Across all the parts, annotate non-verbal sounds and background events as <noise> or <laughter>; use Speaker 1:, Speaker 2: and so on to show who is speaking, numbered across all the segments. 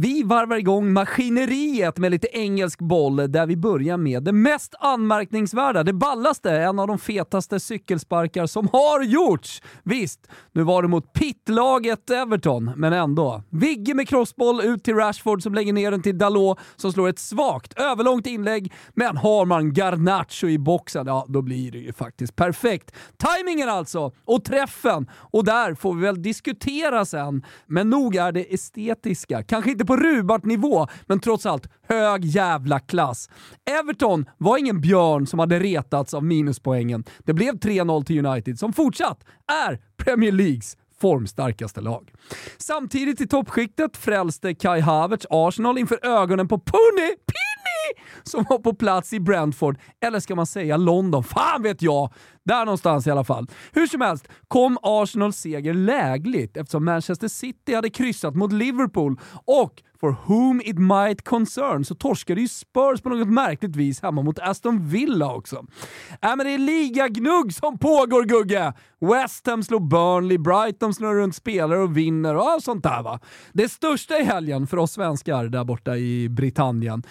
Speaker 1: Vi varvar igång maskineriet med lite engelsk boll där vi börjar med det mest anmärkningsvärda, det ballaste, en av de fetaste cykelsparkar som har gjorts. Visst, nu var det mot pittlaget Everton, men ändå. Vigge med crossboll ut till Rashford som lägger ner den till Dalot som slår ett svagt, överlångt inlägg. Men har man Garnacho i boxen, ja då blir det ju faktiskt perfekt. Timingen alltså, och träffen. Och där får vi väl diskutera sen. Men nog är det estetiska, kanske inte på Rubart-nivå, men trots allt hög jävla klass. Everton var ingen björn som hade retats av minuspoängen. Det blev 3-0 till United som fortsatt är Premier Leagues formstarkaste lag. Samtidigt i toppskiktet frälste Kai Havertz Arsenal inför ögonen på Punny <laughs> som var på plats i Brentford, eller ska man säga London? Fan vet jag! Där någonstans i alla fall. Hur som helst kom Arsenals seger lägligt eftersom Manchester City hade kryssat mot Liverpool och For whom it might concern så torskade ju Spurs på något märkligt vis hemma mot Aston Villa också. Äh, men det är ligagnugg som pågår Gugge! West Ham slår Burnley, Brighton snurrar runt spelare och vinner och sånt där va. Det största i helgen för oss svenskar där borta i Britannien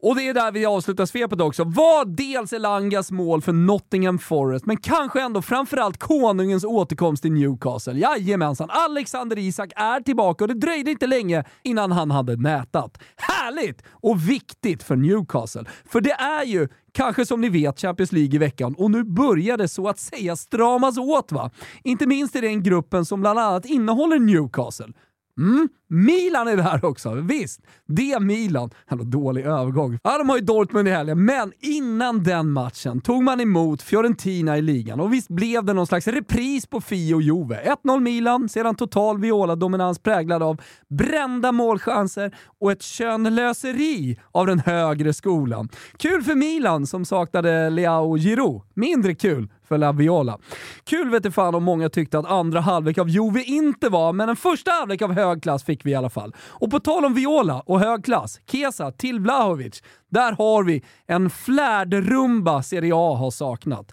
Speaker 1: och det är där vi avslutar svepet också. Var dels Elangas mål för Nottingham Forest, men kanske ändå framförallt konungens återkomst till Newcastle. Jajamensan, Alexander Isak är tillbaka och det dröjde inte länge innan han hade nätat. Härligt! Och viktigt för Newcastle. För det är ju Kanske som ni vet Champions League i veckan och nu börjar det så att säga stramas åt va? Inte minst i den gruppen som bland annat innehåller Newcastle. Mm, Milan är där också, visst. Det Milan. Jävla dålig övergång. Ja, de har ju Dortmund i helgen, men innan den matchen tog man emot Fiorentina i ligan och visst blev det någon slags repris på Fi och Juve. 1-0 Milan, sedan total Viola-dominans präglad av brända målchanser och ett könlöseri av den högre skolan. Kul för Milan som saknade Leao Giroud. Mindre kul för La Viola. Kul vet fan om många tyckte att andra halvlek av Juve inte var, men en första halvlek av hög klass fick vi i alla fall. Och på tal om Viola och hög klass, Kesa till Blahovic. Där har vi en flärdrumba Serie A har saknat.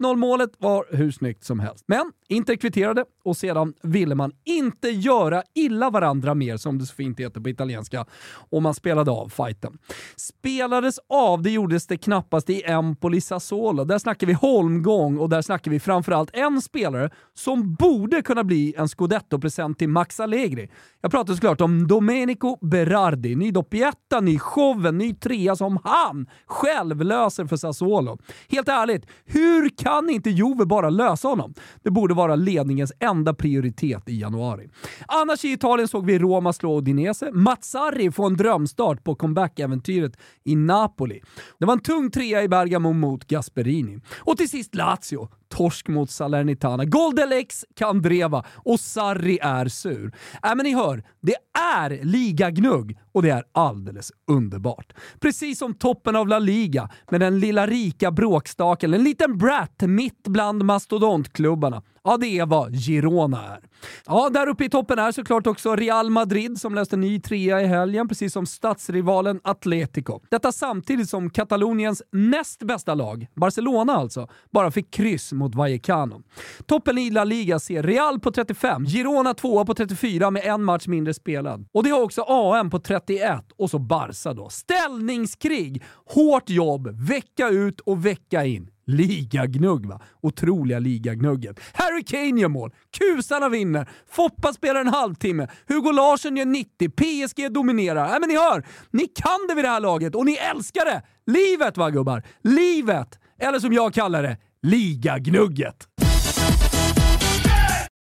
Speaker 1: 1-0 målet var hur snyggt som helst. Men Inter kvitterade och sedan ville man inte göra illa varandra mer, som det så fint heter på italienska, och man spelade av fighten. Spelades av, det gjordes det knappast i Empoli Sassuolo. Där snackar vi holmgång och där snackar vi framförallt en spelare som borde kunna bli en scudetto-present till Max Allegri. Jag pratar såklart om Domenico Berardi. Ny doppietta, ny show, ny trea som han själv löser för Sassuolo. Helt ärligt, hur kan inte Juve bara lösa honom? Det borde vara ledningens enda prioritet i januari. Annars i Italien såg vi Roma slå Udinese, Mazzarri få en drömstart på comeback-äventyret i Napoli. Det var en tung trea i Bergamo mot Gasperini. Och till sist Lazio torsk mot Salernitana. Goldelex Kandreva och Sarri är sur. Äh, men ni hör, det är ligagnugg och det är alldeles underbart. Precis som toppen av La Liga med den lilla rika bråkstaken, en liten brat mitt bland mastodontklubbarna. Ja, det är vad Girona är. Ja, där uppe i toppen är såklart också Real Madrid som löste ny trea i helgen, precis som stadsrivalen Atletico. Detta samtidigt som Kataloniens näst bästa lag, Barcelona alltså, bara fick kryss mot Vallecano. Toppen i La Liga ser Real på 35, Girona tvåa på 34 med en match mindre spelad. Och det har också AM på 31 och så Barca då. Ställningskrig, hårt jobb, vecka ut och vecka in. Ligagnugg va? Otroliga ligagnugget. Harry Kane gör mål, kusarna vinner, Foppa spelar en halvtimme, Hugo Larsson gör 90, PSG dominerar. Nej men ni hör, ni kan det vid det här laget och ni älskar det! Livet va gubbar? Livet! Eller som jag kallar det, ligagnugget.